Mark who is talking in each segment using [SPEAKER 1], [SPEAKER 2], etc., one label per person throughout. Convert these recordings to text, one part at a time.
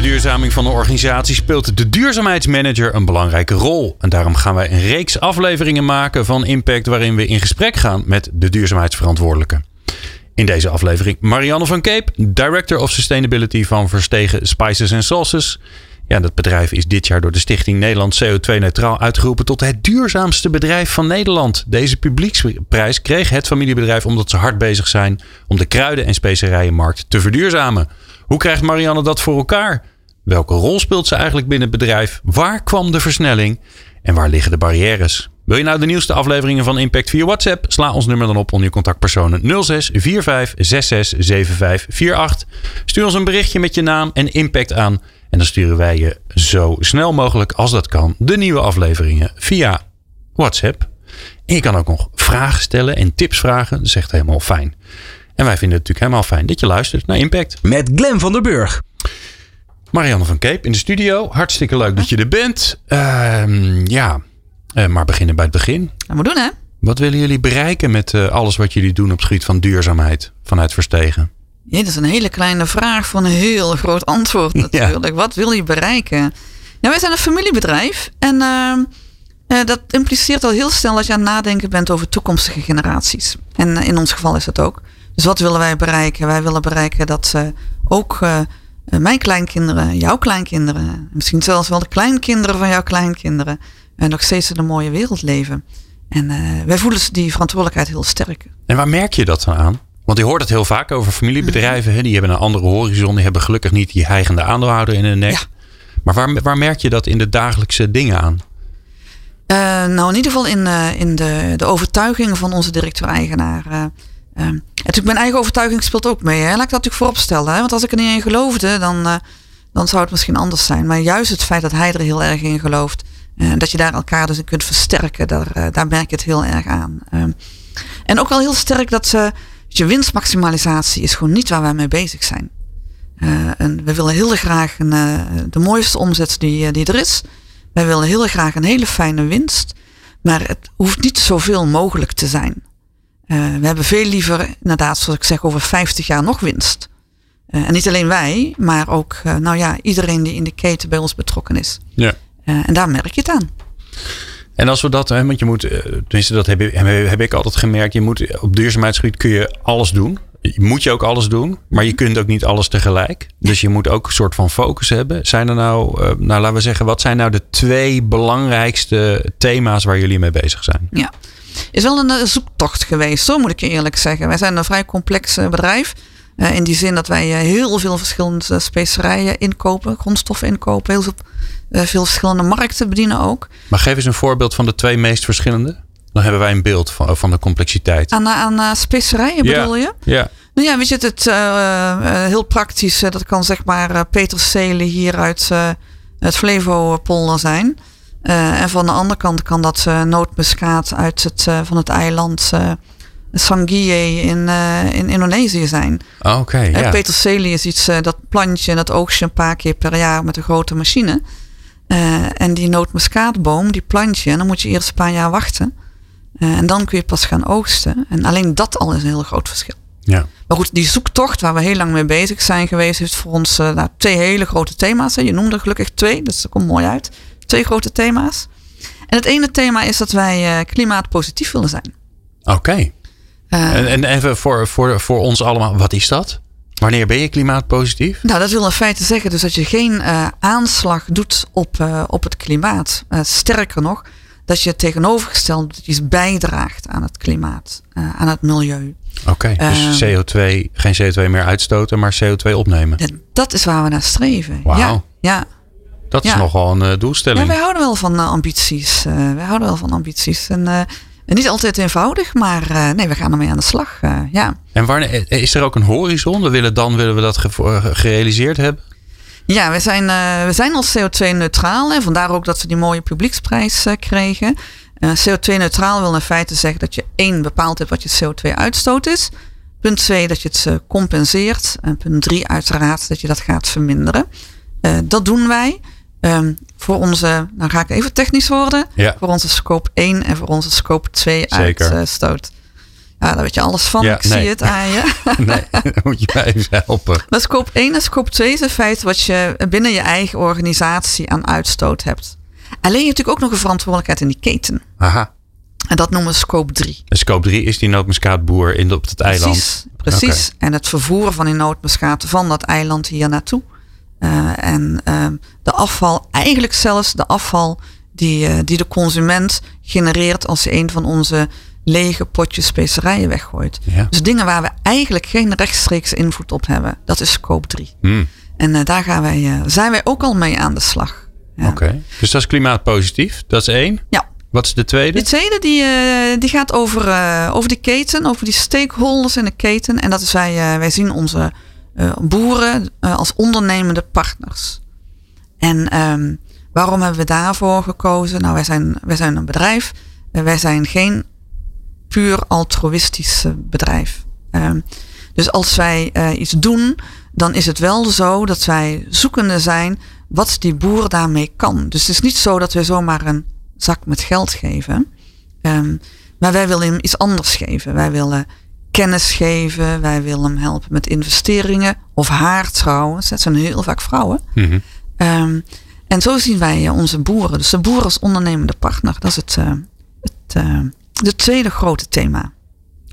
[SPEAKER 1] De verduurzaming van de organisatie speelt de duurzaamheidsmanager een belangrijke rol. En daarom gaan wij een reeks afleveringen maken van Impact waarin we in gesprek gaan met de duurzaamheidsverantwoordelijke. In deze aflevering Marianne van Cape, Director of Sustainability van Verstegen Spices and Sauces. Ja, dat bedrijf is dit jaar door de Stichting Nederland CO2-neutraal uitgeroepen tot het duurzaamste bedrijf van Nederland. Deze publieksprijs kreeg het familiebedrijf omdat ze hard bezig zijn om de kruiden- en specerijenmarkt te verduurzamen. Hoe krijgt Marianne dat voor elkaar? Welke rol speelt ze eigenlijk binnen het bedrijf? Waar kwam de versnelling? En waar liggen de barrières? Wil je nou de nieuwste afleveringen van Impact via WhatsApp? Sla ons nummer dan op onder je contactpersonen 06 45 66 75 48. Stuur ons een berichtje met je naam en impact aan. En dan sturen wij je zo snel mogelijk als dat kan de nieuwe afleveringen via WhatsApp. En je kan ook nog vragen stellen en tips vragen. Dat is echt helemaal fijn. En wij vinden het natuurlijk helemaal fijn dat je luistert naar Impact.
[SPEAKER 2] Met Glenn van der Burg.
[SPEAKER 1] Marianne van Cape in de studio. Hartstikke leuk dat je er bent. Ehm, ja, uh, maar beginnen bij het begin.
[SPEAKER 3] Dat moet doen hè.
[SPEAKER 1] Wat willen jullie bereiken met uh, alles wat jullie doen op het gebied van duurzaamheid vanuit Verstegen?
[SPEAKER 3] Ja, dat is een hele kleine vraag van een heel groot antwoord natuurlijk. Ja. Wat wil je bereiken? Nou, wij zijn een familiebedrijf en uh, dat impliceert al heel snel dat je aan het nadenken bent over toekomstige generaties. En in ons geval is dat ook. Dus wat willen wij bereiken? Wij willen bereiken dat ook mijn kleinkinderen, jouw kleinkinderen, misschien zelfs wel de kleinkinderen van jouw kleinkinderen, nog steeds in een mooie wereld leven. En wij voelen die verantwoordelijkheid heel sterk.
[SPEAKER 1] En waar merk je dat dan aan? Want je hoort het heel vaak over familiebedrijven. Hè? Die hebben een andere horizon. Die hebben gelukkig niet die heigende aandeelhouder in hun nek. Ja. Maar waar, waar merk je dat in de dagelijkse dingen aan?
[SPEAKER 3] Uh, nou, in ieder geval in, uh, in de, de overtuigingen van onze directeur-eigenaar. Uh, natuurlijk, mijn eigen overtuiging speelt ook mee. Hè? Laat ik dat natuurlijk vooropstellen. Hè? Want als ik er niet in geloofde, dan, dan zou het misschien anders zijn. Maar juist het feit dat hij er heel erg in gelooft. En dat je daar elkaar dus in kunt versterken. Daar, daar merk je het heel erg aan. Ehm, en ook wel heel sterk dat ze je winstmaximalisatie is gewoon niet waar wij mee bezig zijn. Uh, en we willen heel graag een, uh, de mooiste omzet die, die er is. Wij willen heel graag een hele fijne winst. Maar het hoeft niet zoveel mogelijk te zijn. Uh, we hebben veel liever, inderdaad, zoals ik zeg, over 50 jaar nog winst. en niet alleen wij, maar ook nou ja, iedereen die in de keten bij ons betrokken is.
[SPEAKER 1] Ja.
[SPEAKER 3] en daar merk je het aan.
[SPEAKER 1] En als we dat, hè, want je moet, tenminste dat heb, heb ik altijd gemerkt, je moet op duurzaamheidsgebied kun je alles doen. Moet je ook alles doen, maar je kunt ook niet alles tegelijk. Dus je moet ook een soort van focus hebben. Zijn er nou, nou laten we zeggen, wat zijn nou de twee belangrijkste thema's waar jullie mee bezig zijn?
[SPEAKER 3] Ja, is wel een zoektocht geweest, zo moet ik je eerlijk zeggen. Wij zijn een vrij complex bedrijf. Uh, in die zin dat wij uh, heel veel verschillende specerijen inkopen, grondstoffen inkopen, heel veel, uh, veel verschillende markten bedienen ook.
[SPEAKER 1] Maar geef eens een voorbeeld van de twee meest verschillende. Dan hebben wij een beeld van, van de complexiteit.
[SPEAKER 3] Aan, aan specerijen bedoel
[SPEAKER 1] ja.
[SPEAKER 3] je?
[SPEAKER 1] Ja.
[SPEAKER 3] Nou ja, weet je, het heel praktisch. dat kan zeg maar peterselie hier uit het Flevopolder zijn. En van de andere kant kan dat nootmuskaat uit het, van het eiland Sangiye in, uh, in Indonesië zijn.
[SPEAKER 1] Oké, okay, ja.
[SPEAKER 3] Peterselie is iets, uh, dat plantje en dat oogst je een paar keer per jaar met een grote machine. Uh, en die nootmuskaatboom, die plantje, en dan moet je eerst een paar jaar wachten. en dan kun je pas gaan oogsten. En alleen dat al is een heel groot verschil.
[SPEAKER 1] Ja.
[SPEAKER 3] Maar goed, die zoektocht waar we heel lang mee bezig zijn geweest, heeft voor ons nou, twee hele grote thema's. Hè. Je noemde gelukkig twee, dus dat komt mooi uit. Twee grote thema's. En het ene thema is dat wij klimaatpositief willen zijn.
[SPEAKER 1] Oké. Okay. Uh, en, en even voor, voor, voor ons allemaal, wat is dat? Wanneer ben je klimaatpositief?
[SPEAKER 3] Nou, dat wil in feite zeggen dus dat je geen uh, aanslag doet op, uh, op het klimaat. sterker nog, dat je tegenovergesteld iets bijdraagt aan het klimaat, aan het milieu.
[SPEAKER 1] Oké, okay, dus CO2, geen CO2 meer uitstoten, maar CO2 opnemen.
[SPEAKER 3] Dat is waar we naar streven.
[SPEAKER 1] Wauw.
[SPEAKER 3] Ja, ja.
[SPEAKER 1] Dat is nogal een doelstelling.
[SPEAKER 3] Ja, wij houden wel van ambities. wij houden wel van ambities. En en niet altijd eenvoudig, maar uh, nee, we gaan ermee aan de slag. Uh, ja.
[SPEAKER 1] En wanneer, is er ook een horizon? We willen dan willen we dat ge gerealiseerd hebben?
[SPEAKER 3] Ja, we zijn, uh, we zijn al CO2-neutraal. En vandaar ook dat we die mooie publieksprijs kregen. Uh, CO2-neutraal wil in feite zeggen dat je één bepaalt hebt wat je CO2-uitstoot is. Punt twee, dat je het compenseert. En punt drie, uiteraard, dat je dat gaat verminderen. Dat doen wij. Um, voor onze, nou ga ik even technisch worden.
[SPEAKER 1] Ja.
[SPEAKER 3] Voor onze scope 1 en voor onze scope 2 uitstoot. Ja, daar weet je alles van.
[SPEAKER 1] Ja,
[SPEAKER 3] ik
[SPEAKER 1] nee.
[SPEAKER 3] zie het aan je.
[SPEAKER 1] nee, moet je mij even helpen.
[SPEAKER 3] Maar scope 1 en scope 2 is in feite wat je binnen je eigen organisatie aan uitstoot hebt. Alleen je hebt natuurlijk ook nog een verantwoordelijkheid in die keten.
[SPEAKER 1] Aha.
[SPEAKER 3] En dat noemen we scope 3.
[SPEAKER 1] En scope 3 is die nootmuskaatboer in de, op het eiland.
[SPEAKER 3] Precies, precies. En het vervoeren van die nootmuskaat van dat eiland hier naartoe. Uh, en uh, de afval, eigenlijk zelfs de afval die, uh, die de consument genereert als hij een van onze lege potjes specerijen weggooit.
[SPEAKER 1] Ja.
[SPEAKER 3] Dus dingen waar we eigenlijk geen rechtstreeks invloed op hebben, dat is scope 3.
[SPEAKER 1] Hmm.
[SPEAKER 3] En uh, daar gaan wij, zijn wij ook al mee aan de slag.
[SPEAKER 1] Ja. Oké, okay. dus dat is klimaatpositief, dat is één.
[SPEAKER 3] Ja.
[SPEAKER 1] Wat is de tweede?
[SPEAKER 3] De tweede die, die gaat over, over die keten, over die stakeholders in de keten. En dat is wij, wij zien onze boeren uh, als ondernemende partners. En um, waarom hebben we daarvoor gekozen? Nou, wij zijn, wij zijn een bedrijf. Uh, wij zijn geen puur altruïstisch bedrijf. Um, dus als wij iets doen, dan is het wel zo dat wij zoekende zijn wat die boer daarmee kan. Dus het is niet zo dat we zomaar een zak met geld geven. Um, maar wij willen hem iets anders geven. Wij willen kennis geven. Wij willen hem helpen met investeringen. Of haar trouwens. Dat zijn heel vaak vrouwen.
[SPEAKER 1] Mm -hmm.
[SPEAKER 3] um, en zo zien wij onze boeren. Dus de boer als ondernemende partner. Dat is het, uh, het, uh, het tweede grote thema.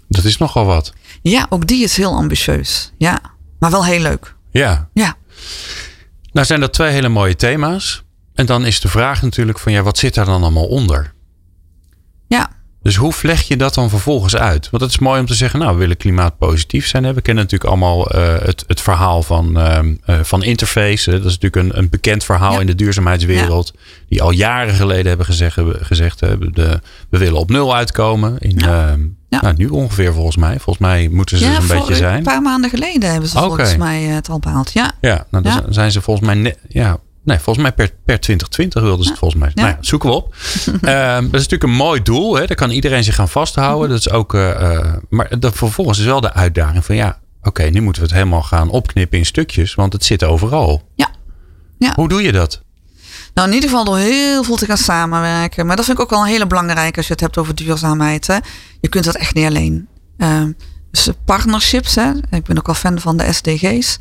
[SPEAKER 1] Dat is nogal wat.
[SPEAKER 3] Ja, ook die is heel ambitieus. Ja, maar wel heel leuk.
[SPEAKER 1] Ja.
[SPEAKER 3] Ja.
[SPEAKER 1] Nou zijn dat twee hele mooie thema's. En dan is de vraag natuurlijk van ja, wat zit daar dan allemaal onder?
[SPEAKER 3] Ja.
[SPEAKER 1] Dus hoe vleg je dat dan vervolgens uit? Want het is mooi om te zeggen, nou, we willen klimaatpositief zijn. We kennen natuurlijk allemaal uh, het, het verhaal van, uh, uh, van Interface. Dat is natuurlijk een, een bekend verhaal ja. in de duurzaamheidswereld. Ja. Die al jaren geleden hebben gezegd, hebben gezegd de, we willen op nul uitkomen. In, ja. Nou, nu ongeveer volgens mij. Volgens mij moeten ze
[SPEAKER 3] ja,
[SPEAKER 1] een beetje zijn.
[SPEAKER 3] Een paar maanden geleden hebben ze
[SPEAKER 1] okay.
[SPEAKER 3] volgens mij het al behaald. Ja,
[SPEAKER 1] ja nou, dan zijn ze volgens mij net, ja, Nee, volgens mij per, per 2020 wilden ze het volgens mij. Ja. Nou ja, zoeken we op. um, dat is natuurlijk een mooi doel. Hè? Daar kan iedereen zich aan vasthouden. Dat is ook, uh, maar dat, vervolgens is wel de uitdaging van ja, oké, okay, nu moeten we het helemaal gaan opknippen in stukjes. Want het zit overal.
[SPEAKER 3] Ja. ja.
[SPEAKER 1] Hoe doe je dat?
[SPEAKER 3] Nou, in ieder geval door heel veel te gaan samenwerken. Maar dat vind ik ook wel een hele belangrijke als je het hebt over duurzaamheid. Hè? Je kunt dat echt niet alleen. Um, dus partnerships, hè? ik ben ook wel fan van de SDG's.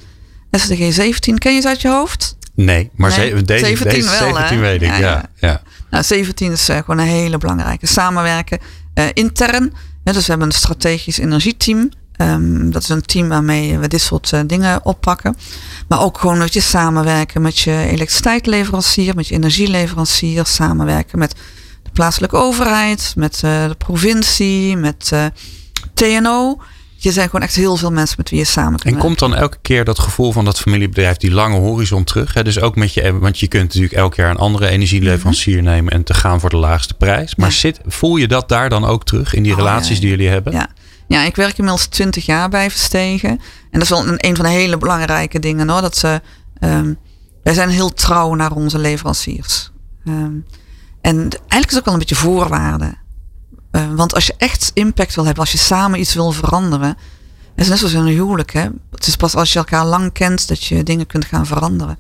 [SPEAKER 3] SDG 17, ken je ze uit je hoofd?
[SPEAKER 1] Nee, maar
[SPEAKER 3] nee,
[SPEAKER 1] deze,
[SPEAKER 3] 17
[SPEAKER 1] deze
[SPEAKER 3] wel,
[SPEAKER 1] 17
[SPEAKER 3] hè?
[SPEAKER 1] weet ik, ja. ja. ja.
[SPEAKER 3] Nou, 17 is uh, gewoon een hele belangrijke. Samenwerken uh, intern. Dus we hebben een strategisch energieteam. Um, dat is een team waarmee we dit soort uh, dingen oppakken. Maar ook gewoon dat je samenwerken met je elektriciteitsleverancier, met je energieleverancier. Samenwerken met de plaatselijke overheid, met de provincie, met TNO. Je zijn gewoon echt heel veel mensen met wie je samen kunt
[SPEAKER 1] En komt dan elke keer dat gevoel van dat familiebedrijf, die lange horizon terug? Hè? Dus ook met je, want je kunt natuurlijk elk jaar een andere energieleverancier mm -hmm. nemen en te gaan voor de laagste prijs. Maar ja. zit, voel je dat daar dan ook terug in die
[SPEAKER 3] oh,
[SPEAKER 1] relaties
[SPEAKER 3] ja.
[SPEAKER 1] die jullie hebben?
[SPEAKER 3] Ja. ja, ik werk inmiddels 20 jaar bij Verstegen. En dat is wel een, een van de hele belangrijke dingen hoor. Dat ze, um, wij zijn heel trouw naar onze leveranciers. Um, en eigenlijk is het ook wel een beetje voorwaarde. Uh, want als je echt impact wil hebben, als je samen iets wil veranderen, het is net zoals in een huwelijk. Hè? Het is pas als je elkaar lang kent dat je dingen kunt gaan veranderen.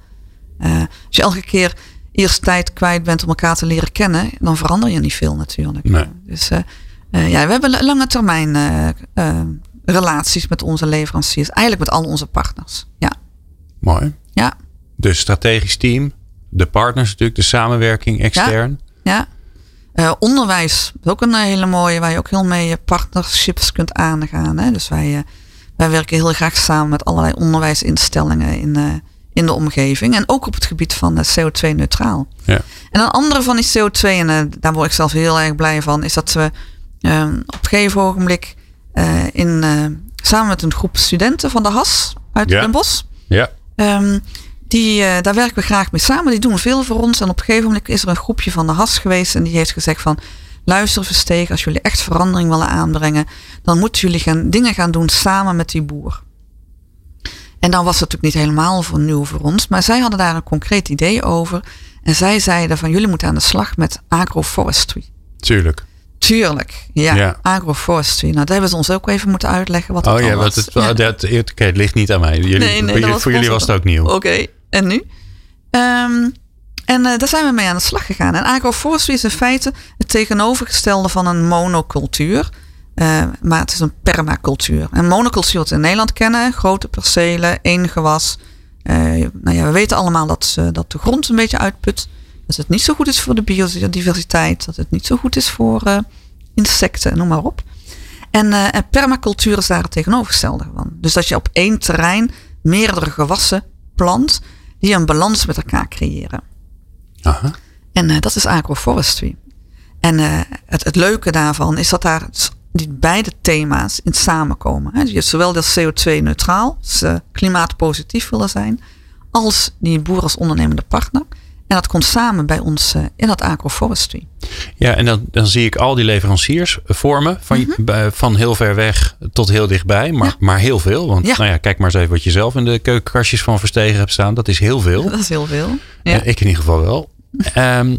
[SPEAKER 3] Uh, als je elke keer eerst tijd kwijt bent om elkaar te leren kennen, dan verander je niet veel natuurlijk.
[SPEAKER 1] Nee.
[SPEAKER 3] Dus uh, ja, we hebben lange termijn relaties met onze leveranciers, eigenlijk met al onze partners. Ja.
[SPEAKER 1] Mooi.
[SPEAKER 3] Ja.
[SPEAKER 1] Dus strategisch team, de partners natuurlijk, de samenwerking extern.
[SPEAKER 3] Ja. ja. Uh, onderwijs is ook een hele mooie, waar je ook heel mee partnerships kunt aangaan. Hè? Dus wij, uh, wij werken heel graag samen met allerlei onderwijsinstellingen in, uh, in de omgeving. En ook op het gebied van CO2-neutraal.
[SPEAKER 1] Ja.
[SPEAKER 3] En een andere van die CO2, en daar word ik zelf heel erg blij van, is dat we op een gegeven ogenblik in, samen met een groep studenten van de HAS uit
[SPEAKER 1] ja.
[SPEAKER 3] Den Bosch.
[SPEAKER 1] Ja.
[SPEAKER 3] Um, die, uh, daar werken we graag mee samen. Die doen veel voor ons. En op een gegeven moment is er een groepje van de HAS geweest. En die heeft gezegd van... Luister Versteeg, als jullie echt verandering willen aanbrengen... dan moeten jullie gaan, dingen gaan doen samen met die boer. En dan was het natuurlijk niet helemaal voor nieuw voor ons. Maar zij hadden daar een concreet idee over. En zij zeiden van... jullie moeten aan de slag met agroforestry.
[SPEAKER 1] Tuurlijk.
[SPEAKER 3] Tuurlijk, ja.
[SPEAKER 1] Ja.
[SPEAKER 3] Agroforestry. Nou, daar hebben ze ons ook even moeten uitleggen wat het
[SPEAKER 1] Oh ja,
[SPEAKER 3] was.
[SPEAKER 1] het,
[SPEAKER 3] Ja.
[SPEAKER 1] dat, het ligt niet aan mij. Jullie,
[SPEAKER 3] Nee, nee,
[SPEAKER 1] voor
[SPEAKER 3] dat
[SPEAKER 1] jullie,
[SPEAKER 3] was
[SPEAKER 1] voor jullie
[SPEAKER 3] ons
[SPEAKER 1] was het ook nieuw.
[SPEAKER 3] Oké, en nu? Ehm, en eh, daar zijn we mee aan de slag gegaan. En agroforestry is in feite het tegenovergestelde van een monocultuur. Eh, maar het is een permacultuur. En monocultuur wat we in Nederland kennen, grote percelen, één gewas. Eh, nou ja, we weten allemaal dat, dat de grond een beetje uitput. Dat het niet zo goed is voor de biodiversiteit. Dat het niet zo goed is voor eh, insecten, noem maar op. En, en permacultuur is daar het tegenovergestelde van. Dus dat je op één terrein meerdere gewassen plant die een balans met elkaar creëren.
[SPEAKER 1] Aha.
[SPEAKER 3] En eh, dat is agroforestry. En het, het leuke daarvan is dat daar die beide thema's in samenkomen. Hè. Je hebt zowel dat CO2-neutraal, dus klimaatpositief willen zijn, als die boer als ondernemende partner. En dat komt samen bij ons eh, in dat agroforestry.
[SPEAKER 1] Ja, en dan, dan zie ik al die leveranciers vormen. Van,
[SPEAKER 3] Mhm.
[SPEAKER 1] bij- van heel ver weg tot heel dichtbij. Maar,
[SPEAKER 3] Ja.
[SPEAKER 1] maar heel veel. Want
[SPEAKER 3] Ja.
[SPEAKER 1] nou ja, kijk maar eens even wat je zelf in de keukenkastjes van Verstegen hebt staan. Dat is heel veel.
[SPEAKER 3] Dat is heel veel. Ja.
[SPEAKER 1] Eh, ik in ieder geval wel. Ehm,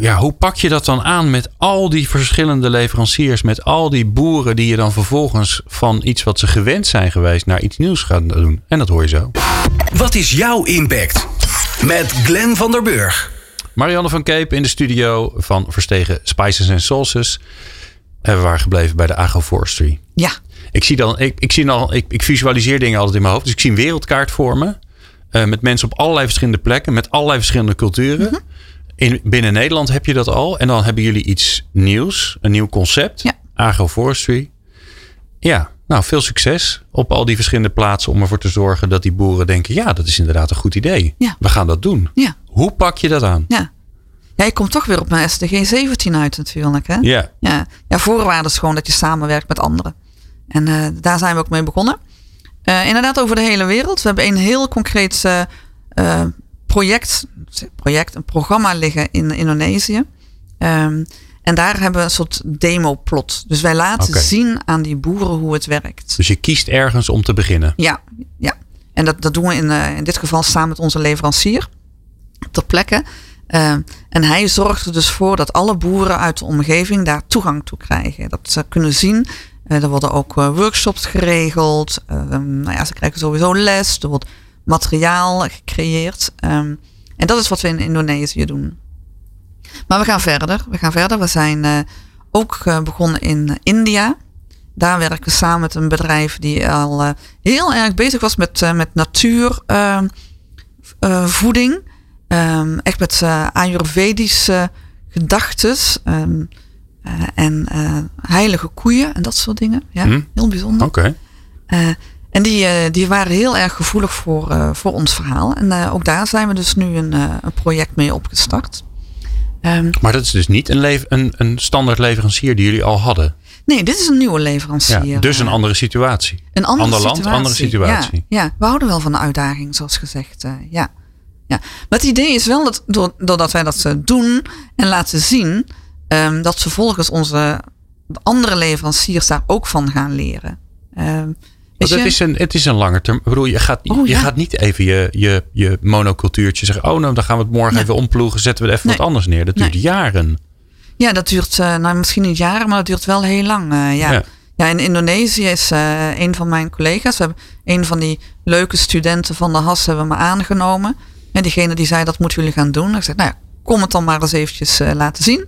[SPEAKER 1] ja, hoe pak je dat dan aan met al die verschillende leveranciers? Met al die boeren die je dan vervolgens van iets wat ze gewend zijn geweest naar iets nieuws gaan doen? En dat hoor je zo.
[SPEAKER 2] Wat is jouw impact? Met Glenn van der Burg.
[SPEAKER 1] Marianne van Keep in de studio van Verstegen Spices and Sauces. En we waren gebleven bij de agroforestry.
[SPEAKER 3] ja.
[SPEAKER 1] Ik zie dan, ik, ik zie dan, ik, ik visualiseer dingen altijd in mijn hoofd. Dus ik zie een wereldkaart vormen. eh, met mensen op allerlei verschillende plekken, met allerlei verschillende culturen.
[SPEAKER 3] Mhm.
[SPEAKER 1] in, binnen Nederland heb je dat al. En dan hebben jullie iets nieuws, een nieuw concept.
[SPEAKER 3] Ja.
[SPEAKER 1] Agroforestry. Ja, nou veel succes op al die verschillende plaatsen om ervoor te zorgen dat die boeren denken: ja, dat is inderdaad een goed idee.
[SPEAKER 3] Ja.
[SPEAKER 1] We gaan dat doen.
[SPEAKER 3] Ja.
[SPEAKER 1] Hoe pak je dat aan?
[SPEAKER 3] Ja. Ja, ik kom toch weer op mijn SDG 17 uit natuurlijk. Hè?
[SPEAKER 1] Ja.
[SPEAKER 3] Ja, ja voorwaarde is gewoon dat je samenwerkt met anderen. En eh, daar zijn we ook mee begonnen. Eh, inderdaad over de hele wereld. We hebben een heel concreet eh, project, project, een programma liggen in Indonesië. Ehm, en daar hebben we een soort demo-plot. Dus wij laten zien aan die boeren hoe het werkt.
[SPEAKER 1] Dus je kiest ergens om te beginnen.
[SPEAKER 3] Ja, ja. En dat, dat doen we in, eh, in dit geval samen met onze leverancier ter plekke. Eh, en hij zorgt er dus voor dat alle boeren uit de omgeving daar toegang toe krijgen. Dat ze kunnen zien. Eh, er worden ook workshops geregeld. Eh, nou ja, ze krijgen sowieso les. Er wordt materiaal gecreëerd. Ehm, en dat is wat we in Indonesië doen. Maar we gaan verder. We gaan verder. We zijn eh, ook eh, begonnen in India. Daar werken we samen met een bedrijf die al eh, heel erg bezig was met, met natuurvoeding. Ehm, echt met Ayurvedische gedachtes. ehm, eh, en heilige koeien en dat soort dingen. Ja,
[SPEAKER 1] Hm.
[SPEAKER 3] heel bijzonder.
[SPEAKER 1] Oké.
[SPEAKER 3] En die, die waren heel erg gevoelig voor, voor ons verhaal. En ook daar zijn we dus nu een, een project mee opgestart. Ehm,
[SPEAKER 1] Maar dat is dus niet een, een, een standaard leverancier die jullie al hadden.
[SPEAKER 3] nee, dit is een nieuwe leverancier.
[SPEAKER 1] Ja, dus een
[SPEAKER 3] Eh,
[SPEAKER 1] andere situatie.
[SPEAKER 3] Een andere
[SPEAKER 1] Ander land,
[SPEAKER 3] situatie.
[SPEAKER 1] andere situatie.
[SPEAKER 3] Ja, ja, we houden wel van de uitdaging, zoals gezegd. eh, ja. Ja. Maar het idee is wel dat door- doordat wij dat eh, doen en laten zien, ehm, dat ze volgens onze andere leveranciers daar ook van gaan leren. Weet
[SPEAKER 1] Want het, is een, het is een lange term. Ik bedoel, je gaat,
[SPEAKER 3] Oh,
[SPEAKER 1] je
[SPEAKER 3] ja.
[SPEAKER 1] gaat niet even je, je, je monocultuurtje zeggen. Oh, nou, dan gaan we het morgen
[SPEAKER 3] Nee.
[SPEAKER 1] even omploegen. Zetten we er even
[SPEAKER 3] Nee.
[SPEAKER 1] wat anders neer. Dat duurt
[SPEAKER 3] Nee.
[SPEAKER 1] jaren.
[SPEAKER 3] Ja, dat duurt eh, nou, misschien niet jaren, maar dat duurt wel heel lang. eh, ja.
[SPEAKER 1] Ja.
[SPEAKER 3] Ja. in Indonesië is eh, een van mijn collega's. We hebben een van die leuke studenten van de HAS hebben me aangenomen. En diegene die zei, dat moeten jullie gaan doen. Ik zei, nou ja, kom het dan maar eens eventjes laten zien.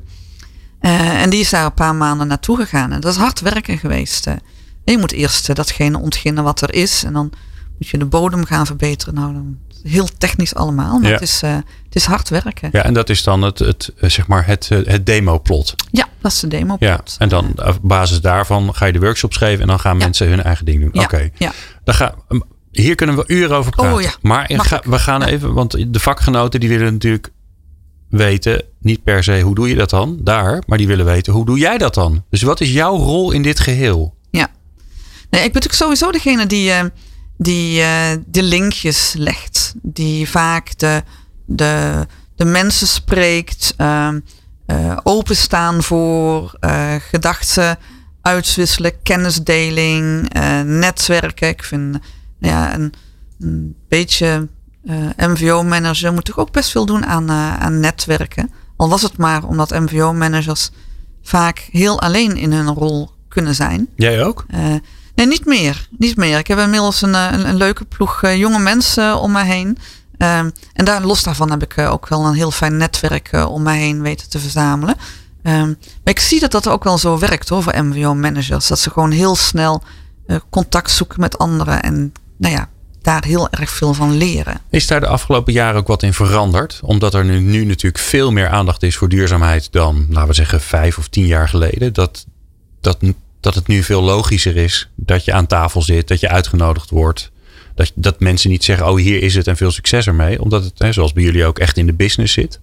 [SPEAKER 3] En die is daar een paar maanden naartoe gegaan. En dat is hard werken geweest. Je moet eerst eh, datgene ontginnen wat er is. En dan moet je de bodem gaan verbeteren. Nou, dan, heel technisch allemaal. Maar
[SPEAKER 1] Ja.
[SPEAKER 3] het, is, eh, het is hard werken.
[SPEAKER 1] Ja, en dat is dan het, het, eh, zeg maar het, het demo-plot.
[SPEAKER 3] Ja, dat is de demo.
[SPEAKER 1] Ja, en dan op basis daarvan ga je de workshops geven. En dan gaan
[SPEAKER 3] Ja.
[SPEAKER 1] mensen hun eigen ding doen.
[SPEAKER 3] Ja,
[SPEAKER 1] Oké.
[SPEAKER 3] ja.
[SPEAKER 1] Dan ga, hier kunnen we uren over praten.
[SPEAKER 3] Oh ja,
[SPEAKER 1] maar ga, we gaan even, want de vakgenoten die willen natuurlijk weten, niet per se hoe doe je dat dan daar, maar die willen weten hoe doe jij dat dan? Dus wat is jouw rol in dit geheel?
[SPEAKER 3] Nee, ik ben natuurlijk sowieso degene die, eh, die eh, de linkjes legt. Die vaak de, de, de mensen spreekt. ehm, eh, openstaan voor gedachten uitwisselen, kennisdeling, netwerken. Ik vind nou ja, een, een beetje MVO-manager moet toch ook best veel doen aan, aan netwerken. Al was het maar omdat MVO-managers vaak heel alleen in hun rol kunnen zijn.
[SPEAKER 1] Jij ook?
[SPEAKER 3] Nee, niet meer. Niet meer. Ik heb inmiddels een, een, een leuke ploeg uh, jonge mensen om me heen. Uh, en daar, los daarvan heb ik ook wel een heel fijn netwerk om me heen weten te verzamelen. Ehm, maar ik zie dat dat ook wel zo werkt hoor, voor MVO-managers. Dat ze gewoon heel snel contact zoeken met anderen. En nou ja, daar heel erg veel van leren.
[SPEAKER 1] Is daar de afgelopen jaren ook wat in veranderd? Omdat er nu, nu natuurlijk veel meer aandacht is voor duurzaamheid dan, laten we zeggen, vijf of tien jaar geleden. Dat, dat, dat het nu veel logischer is dat je aan tafel zit, dat je uitgenodigd wordt. Dat, dat mensen niet zeggen, oh hier is het en veel succes ermee. Omdat het, hè, zoals bij jullie ook, echt in de business zit.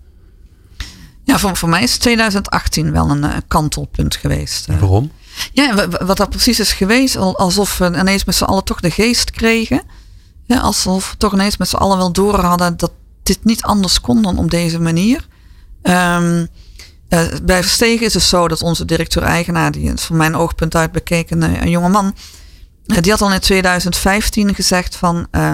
[SPEAKER 3] Ja, voor, voor mij is 2018 wel een uh, kantelpunt geweest.
[SPEAKER 1] En waarom?
[SPEAKER 3] Ja, wat dat precies is geweest, alsof we ineens met z'n allen toch de geest kregen ja, alsof we toch ineens met z'n allen wel door hadden dat dit niet anders kon dan op deze manier. Um, uh, bij Verstegen is het zo dat onze directeur-eigenaar, die is van mijn oogpunt uit bekeken een, een jonge man, uh, die had al in 2015 gezegd van uh,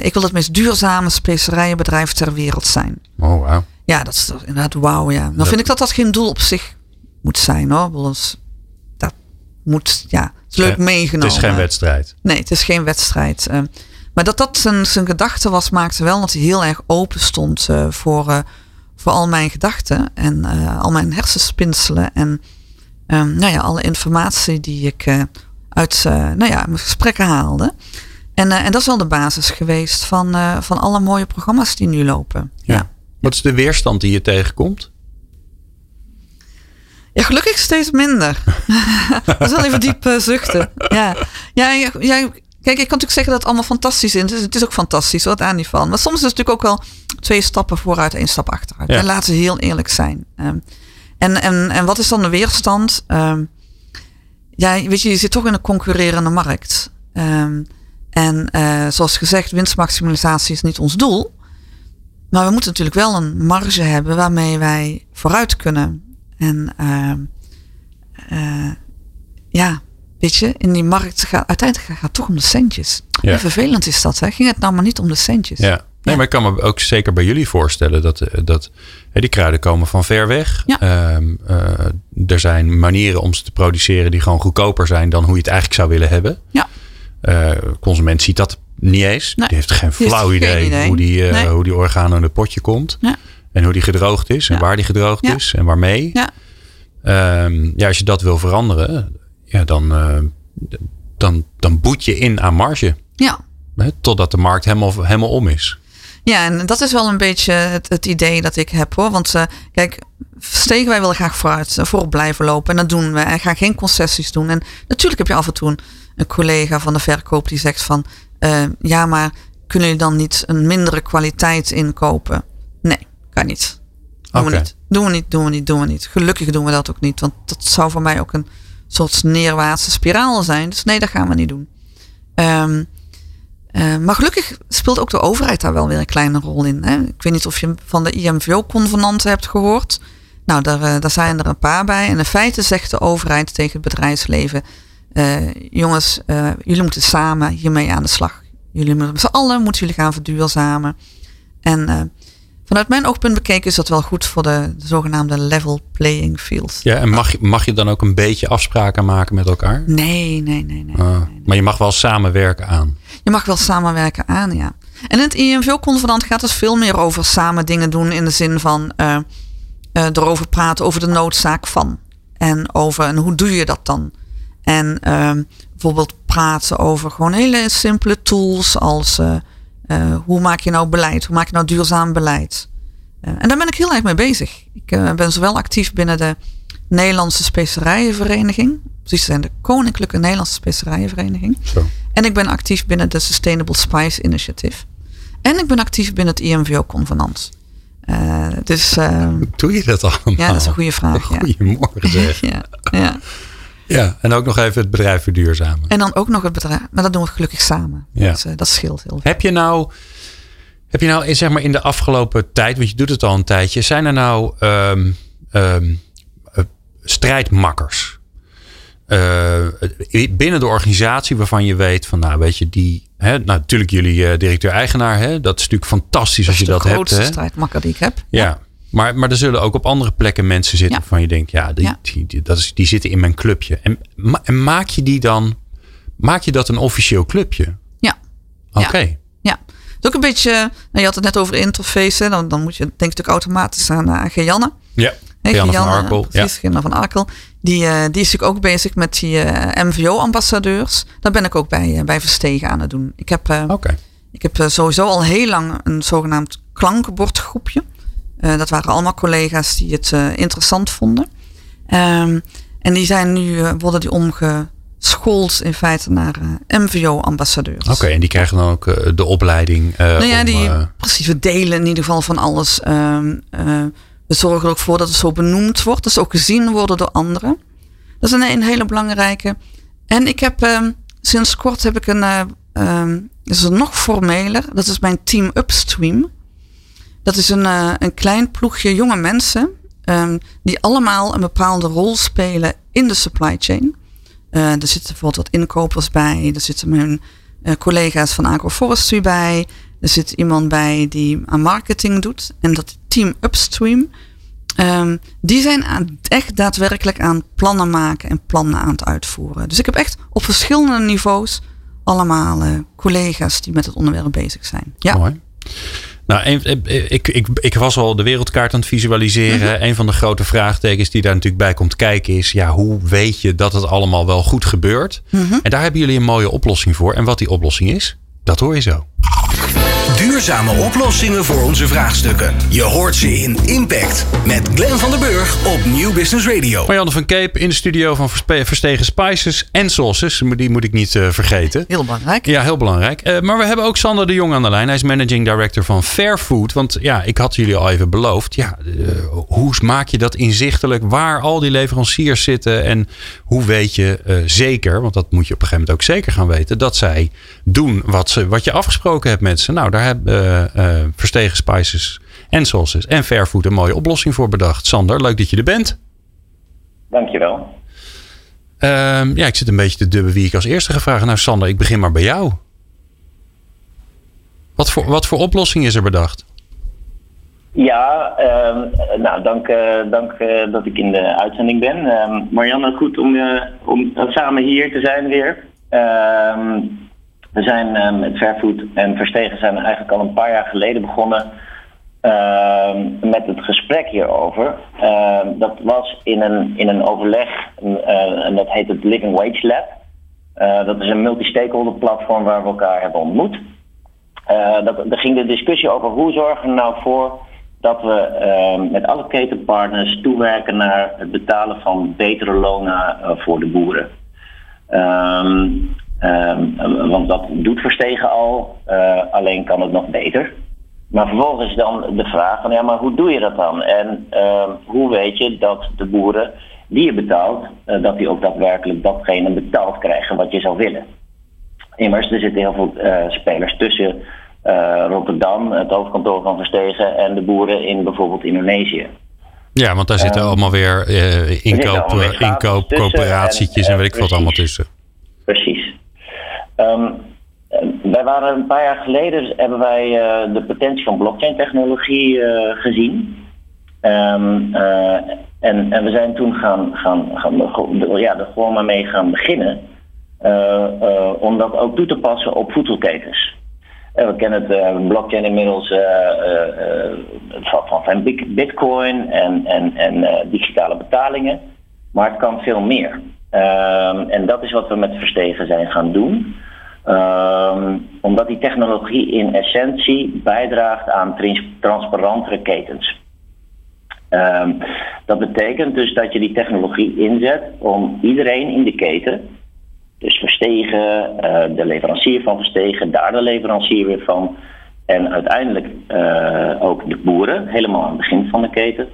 [SPEAKER 3] ik wil het meest duurzame specerijenbedrijf ter wereld zijn.
[SPEAKER 1] Oh, wow.
[SPEAKER 3] Ja, dat is inderdaad wauw, ja. Dan vind ik dat dat geen doel op zich moet zijn hoor. Dat moet, ja, het is leuk meegenomen.
[SPEAKER 1] Het is geen wedstrijd.
[SPEAKER 3] Nee, het is geen wedstrijd. Maar dat dat zijn, zijn gedachte was, maakte wel dat hij heel erg open stond voor, voor al mijn gedachten en uh, al mijn hersenspinselen en um, nou ja, alle informatie die ik uit nou ja, mijn gesprekken haalde. En, en dat is wel de basis geweest van, van alle mooie programma's die nu lopen. Ja. ja.
[SPEAKER 1] Wat is de weerstand die je tegenkomt?
[SPEAKER 3] Ja, gelukkig steeds minder. dat is wel even diep zuchten. Ja, ja, ja Kijk, ik kan natuurlijk zeggen dat het allemaal fantastisch is. Het is ook fantastisch, wat aan niet van. Maar soms is het natuurlijk ook wel twee stappen vooruit, één stap achteruit. Ja. En laten we heel eerlijk zijn. Um, en, en, en wat is dan de weerstand? Um, ja, weet je, je zit toch in een concurrerende markt. Um, en uh, zoals gezegd, winstmaximalisatie is niet ons doel. Maar we moeten natuurlijk wel een marge hebben waarmee wij vooruit kunnen. En uh, ja, Weet je, in die markt gaat uiteindelijk gaat het toch om de centjes. Ja. vervelend is dat, hè? Ging het nou maar niet om de centjes?
[SPEAKER 1] Ja. Nee, maar ik kan me ook zeker bij jullie voorstellen dat, eh, dat hè, die kruiden komen van ver weg. Ja. Um, uh, er zijn manieren om ze te produceren die gewoon goedkoper zijn dan hoe je het eigenlijk zou willen hebben.
[SPEAKER 3] Ja.
[SPEAKER 1] Uh, consument ziet dat niet eens. Nee. Die heeft geen flauw heeft idee, idee, hoe die, nee. hoe die orgaan in het potje komt. Ja. En hoe die gedroogd is en waar die gedroogd is en waarmee. Ja. Um, ja, als je dat wil veranderen, ja, dan, uh, dan, dan boet je in aan marge.
[SPEAKER 3] Ja.
[SPEAKER 1] Hè, totdat de markt helemaal, helemaal om is.
[SPEAKER 3] Ja, en dat is wel een beetje het, het idee dat ik heb hoor. Want uh, kijk, steken wij willen graag vooruit, uh, voorop blijven lopen. En dat doen we. En gaan geen concessies doen. En natuurlijk heb je af en toe een, een collega van de verkoop die zegt van... Uh, ja, maar kunnen jullie dan niet een mindere kwaliteit inkopen? Nee, kan niet. Doen okay. we niet. Doen we niet, doen we niet, doen we niet. Gelukkig doen we dat ook niet. Want dat zou voor mij ook een soort neerwaartse spiraal zijn. Dus nee, dat gaan we niet doen. Um, uh, maar gelukkig speelt ook de overheid daar wel weer een kleine rol in. Hè? Ik weet niet of je van de IMVO-convenanten hebt gehoord. Nou, daar, uh, daar zijn er een paar bij. En in feite zegt de overheid tegen het bedrijfsleven: uh, jongens, jullie moeten samen hiermee aan de slag. Jullie moeten met z'n allen moeten jullie gaan verduurzamen. En Vanuit mijn oogpunt bekeken is dat wel goed voor de, de zogenaamde level playing field.
[SPEAKER 1] Ja, en mag, mag je dan ook een beetje afspraken maken met elkaar?
[SPEAKER 3] Nee, nee, nee. nee,
[SPEAKER 1] ah,
[SPEAKER 3] nee, nee.
[SPEAKER 1] Maar je mag wel samenwerken aan.
[SPEAKER 3] Je mag wel samenwerken aan, ja. En in het IMVO-convenant gaat het veel meer over samen dingen doen in de zin van uh, uh, erover praten over de noodzaak van. En over en hoe doe je dat dan? En uh, bijvoorbeeld praten over gewoon hele simpele tools als uh, uh, hoe maak je nou beleid? Hoe maak je nou duurzaam beleid? Uh, en daar ben ik heel erg mee bezig. Ik uh, ben zowel actief binnen de Nederlandse Specerijenvereniging. Precies zijn de Koninklijke Nederlandse Specerijenvereniging. Zo. En ik ben actief binnen de Sustainable Spice Initiative. En ik ben actief binnen het IMVO-convenant. dus,
[SPEAKER 1] Hoe doe je dat allemaal?
[SPEAKER 3] Ja, dat is een goede vraag.
[SPEAKER 1] Goedemorgen zeg.
[SPEAKER 3] ja, ja.
[SPEAKER 1] Ja, en ook nog even het bedrijf verduurzamen.
[SPEAKER 3] En dan ook nog het bedrijf. Maar dat doen we gelukkig samen. Ja. Dus, uh, dat scheelt heel veel.
[SPEAKER 1] Heb je nou, heb je nou zeg maar in de afgelopen tijd, want je doet het al een tijdje, zijn er nou um, um, uh, strijdmakkers? Uh, binnen de organisatie waarvan je weet van, nou weet je, die, hè, nou natuurlijk jullie directeur-eigenaar, hè, dat is natuurlijk fantastisch
[SPEAKER 3] dat
[SPEAKER 1] als je dat
[SPEAKER 3] hebt.
[SPEAKER 1] Dat
[SPEAKER 3] is de grootste strijdmakker die ik heb.
[SPEAKER 1] Ja. Maar, maar er zullen ook op andere plekken mensen zitten
[SPEAKER 3] Ja.
[SPEAKER 1] van je denkt, ja, die,
[SPEAKER 3] Ja.
[SPEAKER 1] Die, die- dat is, die zitten in mijn clubje. En, ma- en maak je die dan, maak je dat een officieel clubje?
[SPEAKER 3] Ja.
[SPEAKER 1] Oké.
[SPEAKER 3] Ja. Ja. Het is ook een beetje, nou, je had het net over interface. hè, Dan, dan moet je denk ik natuurlijk automatisch aan uh, Gianne.
[SPEAKER 1] Ja.
[SPEAKER 3] Hè,
[SPEAKER 1] Gianne van Arkel. Ja.
[SPEAKER 3] Precies, Gianne van Arkel. Die, eh, die is natuurlijk ook bezig met die eh, MVO-ambassadeurs. Daar ben ik ook bij, eh, bij Verstegen aan het doen. Ik heb, eh,
[SPEAKER 1] Oké.
[SPEAKER 3] ik heb eh, sowieso al heel lang een zogenaamd klankenbordgroepje. Eh, dat waren allemaal collega's die het eh, interessant vonden. Ehm, en die zijn nu, eh, worden die omgeschoold in feite naar MVO-ambassadeurs.
[SPEAKER 1] Oké, en die krijgen dan ook de opleiding.
[SPEAKER 3] Nou ja,
[SPEAKER 1] om,
[SPEAKER 3] die, precies, we delen in ieder geval van alles. Ehm, eh, we zorgen er ook voor dat het zo benoemd wordt. Dat ze ook gezien worden door anderen. Dat is een, een hele belangrijke. En ik heb ehm, sinds kort heb ik een, ehm, dat is nog formeler. Dat is mijn team Upstream. Dat is een, eh, een klein ploegje jonge mensen. ehm, die allemaal een bepaalde rol spelen in de supply chain. Eh, er zitten bijvoorbeeld wat inkopers bij. Er zitten mijn eh, collega's van agroforestry bij. Er zit iemand bij die aan marketing doet. En dat team Upstream. ehm, die zijn echt daadwerkelijk aan plannen maken en plannen aan het uitvoeren. Dus ik heb echt op verschillende niveaus allemaal collega's die met het onderwerp bezig zijn. Ja,
[SPEAKER 1] Mooi. Nou, een- eh, ik, ik, ik was al de wereldkaart aan het visualiseren.
[SPEAKER 3] Mhm.
[SPEAKER 1] Een van de grote vraagtekens die daar natuurlijk bij komt kijken is... ja, hoe weet je dat het allemaal wel goed gebeurt?
[SPEAKER 3] Mhm.
[SPEAKER 1] En daar hebben jullie een mooie oplossing voor. En wat die oplossing is, dat hoor je zo.
[SPEAKER 2] Duurzame oplossingen voor onze vraagstukken. Je hoort ze in Impact met Glenn van der Burg op Nieuw Business Radio.
[SPEAKER 1] Marianne van Keep in de studio van Verspe- Verstegen Spices en Sauces. Die moet ik niet eh, vergeten.
[SPEAKER 3] heel belangrijk.
[SPEAKER 1] Ja, heel belangrijk. Eh, maar we hebben ook Sander de Jong aan de lijn. Hij is managing director van Fair Food. Want ja, ik had jullie al even beloofd. Ja, eh, hoe maak je dat inzichtelijk? Waar al die leveranciers zitten? En hoe weet je eh, zeker, want dat moet je op een gegeven moment ook zeker gaan weten, dat zij doen wat, ze, wat je afgesproken hebt met ze. Nou, daar hebben eh, eh, Verstegen Spices en Sauces en Fair Food een mooie oplossing voor bedacht. Sander, leuk dat je er bent.
[SPEAKER 4] Dankjewel.
[SPEAKER 1] Ehm, ja, ik zit een beetje te dubben wie ik als eerste ga vragen. Nou, Sander, ik begin maar bij jou. Wat voor, wat voor oplossing is er bedacht?
[SPEAKER 4] Ja, ehm, nou, dank, eh, dank eh, dat ik in de uitzending ben. Ehm, Marianne, goed om, eh, om samen hier te zijn weer. Ehm, we zijn met Fairfood en Verstegen zijn eigenlijk al een paar jaar geleden begonnen met het gesprek hierover. Dat was in een, in een overleg, en dat heet het Living Wage Lab. Dat is een multi-stakeholder platform waar we elkaar hebben ontmoet. Er ging de discussie over hoe zorgen we nou voor dat we eh, met alle ketenpartners toewerken naar het betalen van betere lonen eh, voor de boeren. Ehm, ehm, want dat doet Verstegen al, eh, alleen kan het nog beter. Maar vervolgens dan de vraag van ja, maar hoe doe je dat dan? En ehm, hoe weet je dat de boeren die je betaalt, eh, dat die ook daadwerkelijk datgene betaald krijgen wat je zou willen? Immers, er zitten heel veel spelers tussen Rotterdam, het hoofdkantoor van Verstegen, en de boeren in bijvoorbeeld Indonesië.
[SPEAKER 1] Ja, want daar zitten allemaal weer eh, inkoop,
[SPEAKER 4] allemaal weer
[SPEAKER 1] eh, inkoop coöperatietjes en,
[SPEAKER 4] en,
[SPEAKER 1] weet ik wat
[SPEAKER 4] eh,
[SPEAKER 1] allemaal tussen.
[SPEAKER 4] Precies. Eh, wij waren een paar jaar geleden, hebben wij eh, de potentie van blockchain-technologie eh, gezien. Ehm, eh, en, en we zijn toen gaan, gaan, gaan ja, er gewoon maar mee gaan beginnen. eh, eh, om dat ook toe te passen op voedselketens. We kennen het eh, blockchain inmiddels eh, eh, van, van, van bit- bitcoin en, en, en digitale betalingen. Maar het kan veel meer. Ehm, en dat is wat we met Verstegen zijn gaan doen. Ehm, omdat die technologie in essentie bijdraagt aan trans- transparantere ketens. Ehm, dat betekent dus dat je die technologie inzet om iedereen in de keten, dus Verstegen, eh, de leverancier van Verstegen, daar de leverancier weer van, en uiteindelijk eh, ook de boeren, helemaal aan het begin van de keten,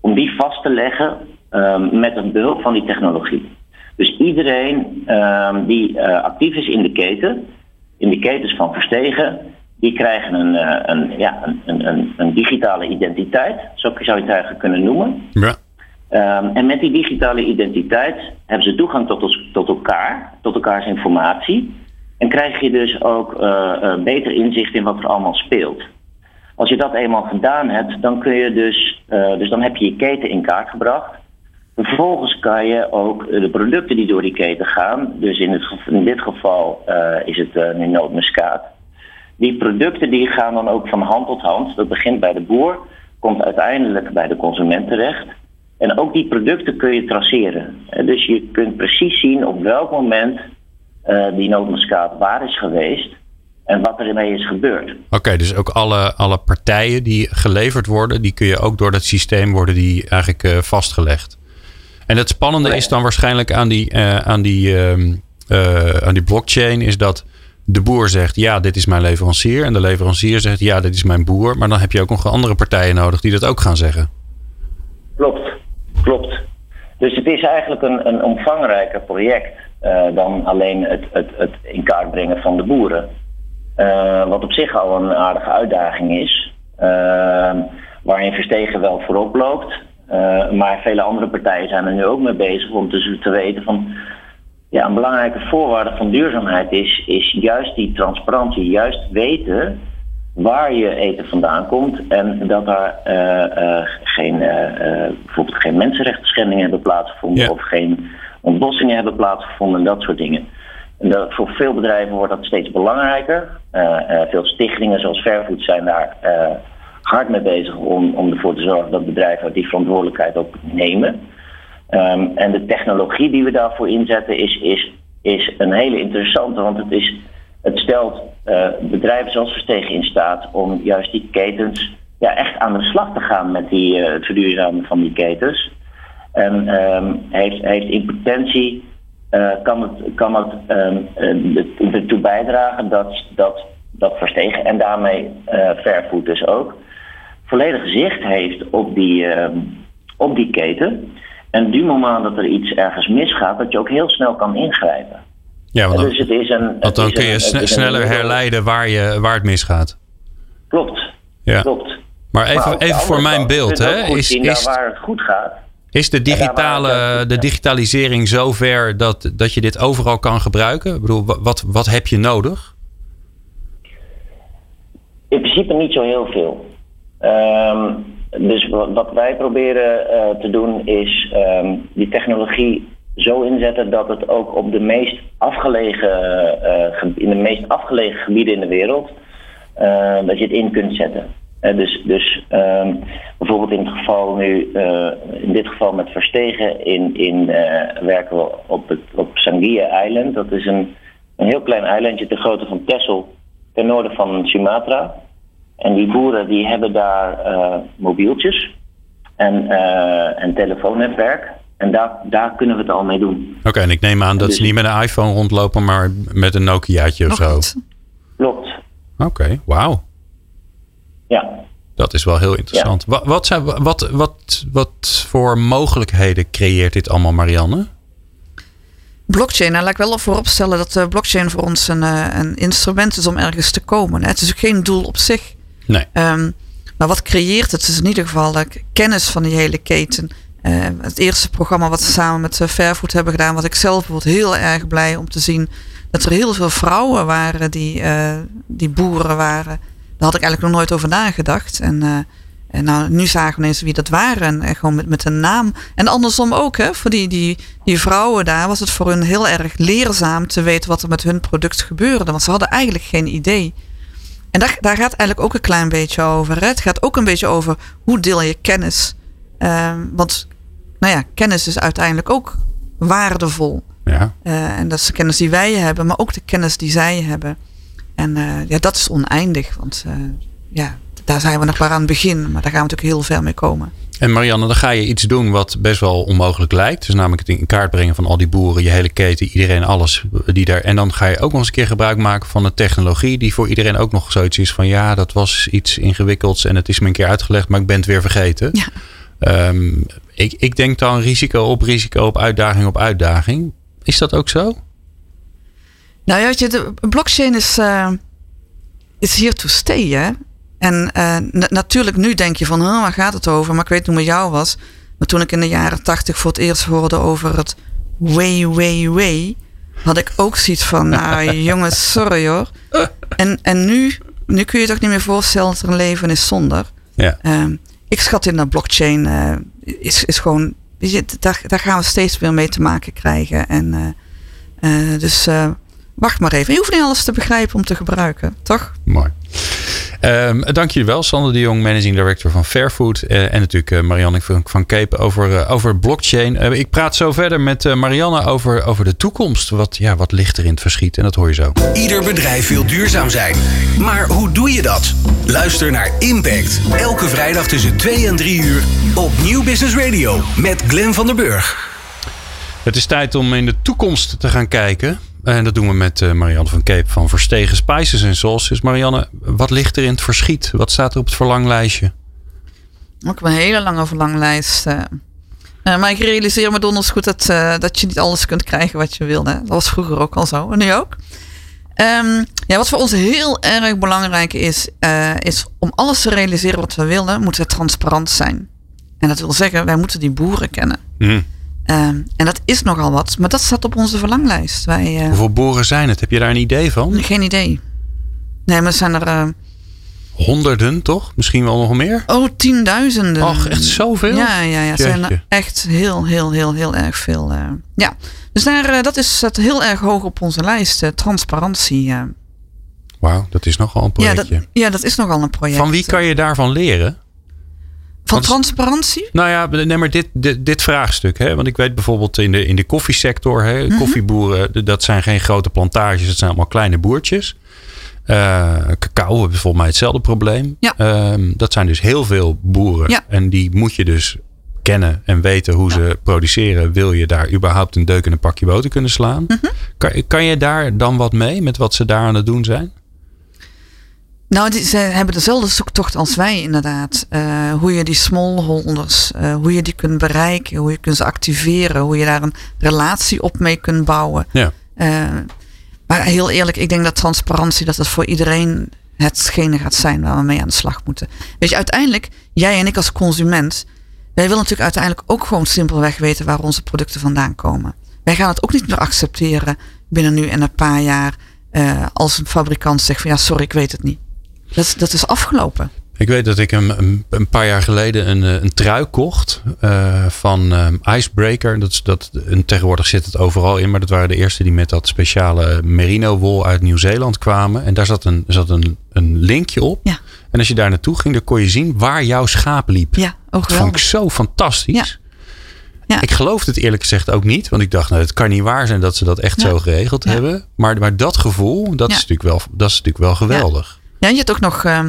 [SPEAKER 4] om die vast te leggen ehm, met een behulp van die technologie. Dus iedereen ehm, die eh, actief is in de keten, in de ketens van Verstegen, die krijgen een, een, ja, een, een, een digitale identiteit, zo zou je het eigenlijk kunnen noemen.
[SPEAKER 1] Ja.
[SPEAKER 4] Ehm, en met die digitale identiteit hebben ze toegang tot, ons, tot elkaar, tot elkaars informatie. En krijg je dus ook eh, eh, beter inzicht in wat er allemaal speelt. Als je dat eenmaal gedaan hebt, dan kun je dus, uh, dus dan heb je je keten in kaart gebracht. Vervolgens kan je ook de producten die door die keten gaan, dus in, in dit geval uh, is het uh, nu. Die producten die gaan dan ook van hand tot hand. Dat begint bij de boer, komt uiteindelijk bij de consument terecht. En ook die producten kun je traceren. Dus je kunt precies zien op welk moment uh, die nootmuskaat waar is geweest en wat er ermee is gebeurd.
[SPEAKER 1] Oké, dus ook alle, alle partijen die geleverd worden, die kun je ook door dat systeem worden die eigenlijk uh, vastgelegd. En het spannende is dan waarschijnlijk aan die, uh, aan, die, uh, aan die blockchain, is dat de boer zegt ja, dit is mijn leverancier. En de leverancier zegt ja, dit is mijn boer. Maar dan heb je ook nog andere partijen nodig die dat ook gaan zeggen.
[SPEAKER 4] Klopt, klopt. Dus het is eigenlijk een, een omvangrijker project dan alleen het, het, het in kaart brengen van de boeren. Uh, wat op zich al een aardige uitdaging is. Uh, waarin Verstegen wel voorop loopt. Maar vele andere partijen zijn er nu ook mee bezig om te, te weten van. Ja, een belangrijke voorwaarde van duurzaamheid is, is juist die transparantie. Juist weten waar je eten vandaan komt. En dat daar geen, bijvoorbeeld geen mensenrechten schendingen hebben plaatsgevonden.
[SPEAKER 1] Ja.
[SPEAKER 4] Of geen ontbossingen hebben plaatsgevonden. En dat soort dingen. En dat, voor veel bedrijven wordt dat steeds belangrijker. Uh, veel stichtingen zoals Fairfood zijn daar hard mee bezig om, om ervoor te zorgen dat bedrijven die verantwoordelijkheid ook nemen. Um, en de technologie die we daarvoor inzetten is, is, is een hele interessante, want het, is, het stelt bedrijven zoals Verstegen in staat om juist die ketens ja, echt aan de slag te gaan met die, het verduurzamen van die ketens. En um, heeft, heeft in potentie uh, kan het, kan het uh, ertoe bijdragen dat, dat, dat Verstegen en daarmee uh, Fairfood dus ook volledig zicht heeft op die, op die keten. En du moment dat er iets ergens misgaat, dat je ook heel snel kan ingrijpen.
[SPEAKER 1] Ja, want dan,
[SPEAKER 4] dus het is een,
[SPEAKER 1] want dan
[SPEAKER 4] is
[SPEAKER 1] kun je
[SPEAKER 4] een,
[SPEAKER 1] sne sneller herleiden waar, je, waar het misgaat.
[SPEAKER 4] Klopt.
[SPEAKER 1] Ja.
[SPEAKER 4] klopt.
[SPEAKER 1] Maar even, maar even voor mijn beeld, hè?
[SPEAKER 4] Is, is, waar het goed gaat.
[SPEAKER 1] Is de, digitale, de digitalisering zover dat, dat je dit overal kan gebruiken? Ik bedoel, wat, wat heb je nodig?
[SPEAKER 4] In principe niet zo heel veel. Um, dus wat wij proberen uh, te doen is um, die technologie zo inzetten dat het ook op de meest afgelegen, uh, in de meest afgelegen gebieden in de wereld, uh, dat je het in kunt zetten. Uh, dus dus um, bijvoorbeeld in het geval nu, uh, in dit geval met Verstegen, in, in, uh, werken we op, het, op Sangia Island. Dat is een, een heel klein eilandje ter grootte van Texel, ten noorden van Sumatra. En die boeren die hebben daar mobieltjes en een telefoonnetwerk. En daar, daar kunnen we het al mee doen.
[SPEAKER 1] Oké, okay, en ik neem aan dat dus, ze niet met een iPhone rondlopen, maar met een Nokiaatje of zo.
[SPEAKER 4] Klopt.
[SPEAKER 1] Oké, okay, wauw.
[SPEAKER 4] Ja.
[SPEAKER 1] Dat is wel heel interessant. Ja. Wat, wat, zijn, wat, wat, wat voor mogelijkheden creëert dit allemaal, Marianne?
[SPEAKER 3] Blockchain, nou, laat ik wel vooropstellen dat uh, blockchain voor ons een, uh, een instrument is om ergens te komen. Hè. Het is ook geen doel op zich.
[SPEAKER 1] Nee.
[SPEAKER 3] Um, maar wat creëert het? Het is in ieder geval uh, kennis van die hele keten. het eerste programma wat we samen met Fairfood hebben gedaan, was ik zelf bijvoorbeeld heel erg blij om te zien dat er heel veel vrouwen waren die, die boeren waren. Daar had ik eigenlijk nog nooit over nagedacht. En, uh, en nou, nu zagen we ineens wie dat waren. En, en gewoon met, met een naam. En andersom ook, hè. Voor die, die, die vrouwen daar was het voor hun heel erg leerzaam te weten wat er met hun product gebeurde. Want ze hadden eigenlijk geen idee. En daar, daar gaat eigenlijk ook een klein beetje over. Hè? Het gaat ook een beetje over hoe deel je kennis. Uh, want, nou ja, kennis is uiteindelijk ook waardevol.
[SPEAKER 1] Ja.
[SPEAKER 3] Uh, en dat is de kennis die wij hebben, maar ook de kennis die zij hebben. En uh, ja, dat is oneindig. Want uh, ja, daar zijn we nog maar aan het begin. Maar daar gaan we natuurlijk heel ver mee komen.
[SPEAKER 1] En Marianne, dan ga je iets doen wat best wel onmogelijk lijkt. Dus namelijk het in kaart brengen van al die boeren, je hele keten, iedereen, alles die daar. En dan ga je ook nog eens een keer gebruik maken van een technologie die voor iedereen ook nog zoiets is van ja, dat was iets ingewikkelds en het is me een keer uitgelegd, maar ik ben het weer vergeten.
[SPEAKER 3] Ja.
[SPEAKER 1] Um, ik, ik denk dan risico op risico op uitdaging op uitdaging. Is dat ook zo?
[SPEAKER 3] Nou ja, de blockchain is, uh, is here to stay, hè? En uh, natuurlijk nu denk je van, huh, waar gaat het over? Maar ik weet hoe het met jou was. Maar toen ik in de jaren tachtig voor het eerst hoorde over het way, way, way, had ik ook zoiets van, nou jongens, sorry hoor. En, en nu nu kun je je toch niet meer voorstellen dat er een leven is zonder.
[SPEAKER 1] Ja.
[SPEAKER 3] Ehm, ik schat in dat blockchain eh, is, is gewoon, weet je, daar, daar gaan we steeds meer mee te maken krijgen. En eh, eh, dus eh, wacht maar even. Je hoeft niet alles te begrijpen om te gebruiken, toch?
[SPEAKER 1] Mooi. Ehm, dank jullie wel, Sander de Jong, Managing Director van Fairfood. eh, en natuurlijk eh, Marianne van, van Cape over, eh, over blockchain. Ik praat zo verder met eh, Marianne over, over de toekomst. Wat, ja, wat ligt er in het verschiet? En dat hoor je zo.
[SPEAKER 2] Ieder bedrijf wil duurzaam zijn. Maar hoe doe je dat? Luister naar Impact. Elke vrijdag tussen 2 en 3 uur op Nieuw Business Radio met Glenn van der Burg.
[SPEAKER 1] Het is tijd om in de toekomst te gaan kijken. En dat doen we met eh, Marianne van Cape van Verstegen Spices en Sauces. Marianne, wat ligt er in het verschiet? Wat staat er op het verlanglijstje?
[SPEAKER 3] Ook een hele lange verlanglijst. eh. Eh, maar ik realiseer me donders goed dat, dat je niet alles kunt krijgen wat je wil. Hè? Dat was vroeger ook al zo. En nu ook. Ehm, ja, wat voor ons heel erg belangrijk is, is om alles te realiseren wat we willen, moeten we transparant zijn. En dat wil zeggen, wij moeten die boeren kennen.
[SPEAKER 1] Hm.
[SPEAKER 3] Ehm, en dat is nogal wat, maar dat staat op onze verlanglijst. Wij, eh,
[SPEAKER 1] Hoeveel boeren zijn het? Heb je daar een idee van?
[SPEAKER 3] geen idee. Nee, maar zijn er eh,
[SPEAKER 1] Honderden, toch? Misschien wel nog meer?
[SPEAKER 3] oh, tienduizenden.
[SPEAKER 1] Och, echt zoveel?
[SPEAKER 3] Ja, ja, ja. zijn er echt heel, heel, heel, heel erg veel. eh, ja, dus daar, dat is het heel erg hoog op onze lijst. transparantie.
[SPEAKER 1] Wauw, dat is nogal een
[SPEAKER 3] ja, dat,
[SPEAKER 1] projectje.
[SPEAKER 3] ja, dat is nogal een project.
[SPEAKER 1] Van wie kan je daarvan leren?
[SPEAKER 3] Van transparantie?
[SPEAKER 1] Nou ja, nee, maar dit, dit, dit vraagstuk. Hè? Want ik weet bijvoorbeeld in de, in de koffiesector. Hè?
[SPEAKER 3] Mhm.
[SPEAKER 1] Koffieboeren, dat zijn geen grote plantages. Het zijn allemaal kleine boertjes. Eh, cacao hebben volgens mij hetzelfde probleem.
[SPEAKER 3] Ja.
[SPEAKER 1] Ehm, dat zijn dus heel veel boeren.
[SPEAKER 3] Ja.
[SPEAKER 1] En die moet je dus kennen en weten hoe ze produceren. Wil je daar überhaupt een deuk in een pakje boter kunnen slaan?
[SPEAKER 3] Mhm.
[SPEAKER 1] kan, kan je daar dan wat mee met wat ze daar aan het doen zijn?
[SPEAKER 3] Nou, die, ze hebben dezelfde zoektocht als wij inderdaad. Eh, hoe je die smallholders, eh, hoe je die kunt bereiken, hoe je kunt ze activeren, hoe je daar een relatie op mee kunt bouwen.
[SPEAKER 1] Ja.
[SPEAKER 3] Eh, maar heel eerlijk, ik denk dat transparantie, dat het voor iedereen hetgene gaat zijn waar we mee aan de slag moeten. Weet je, uiteindelijk, jij en ik als consument, wij willen natuurlijk uiteindelijk ook gewoon simpelweg weten waar onze producten vandaan komen. Wij gaan het ook niet meer accepteren binnen nu en een paar jaar als een fabrikant zegt van ja, sorry, ik weet het niet. Dat, is- dat is afgelopen.
[SPEAKER 1] Ik weet dat ik een, een, een paar jaar geleden een, eh, een trui kocht eh, van ehm, Icebreaker. Dat, is- dat, en tegenwoordig zit het overal in, maar dat waren de eerste die met dat speciale merino wol uit Nieuw-Zeeland kwamen. En daar zat een, zat een, een linkje op.
[SPEAKER 3] Ja.
[SPEAKER 1] En als je daar naartoe ging, dan kon je zien waar jouw schaap liep.
[SPEAKER 3] Ja, ook
[SPEAKER 1] dat vond ik zo fantastisch.
[SPEAKER 3] Ja. Ja.
[SPEAKER 1] Ik geloofde het eerlijk gezegd ook niet. Want ik dacht, nou, het kan niet waar zijn dat ze dat echt
[SPEAKER 3] Ja.
[SPEAKER 1] zo geregeld
[SPEAKER 3] Ja.
[SPEAKER 1] hebben. Maar, maar dat gevoel, dat, is natuurlijk wel, dat is natuurlijk wel geweldig.
[SPEAKER 3] Ja, je hebt ook nog eh,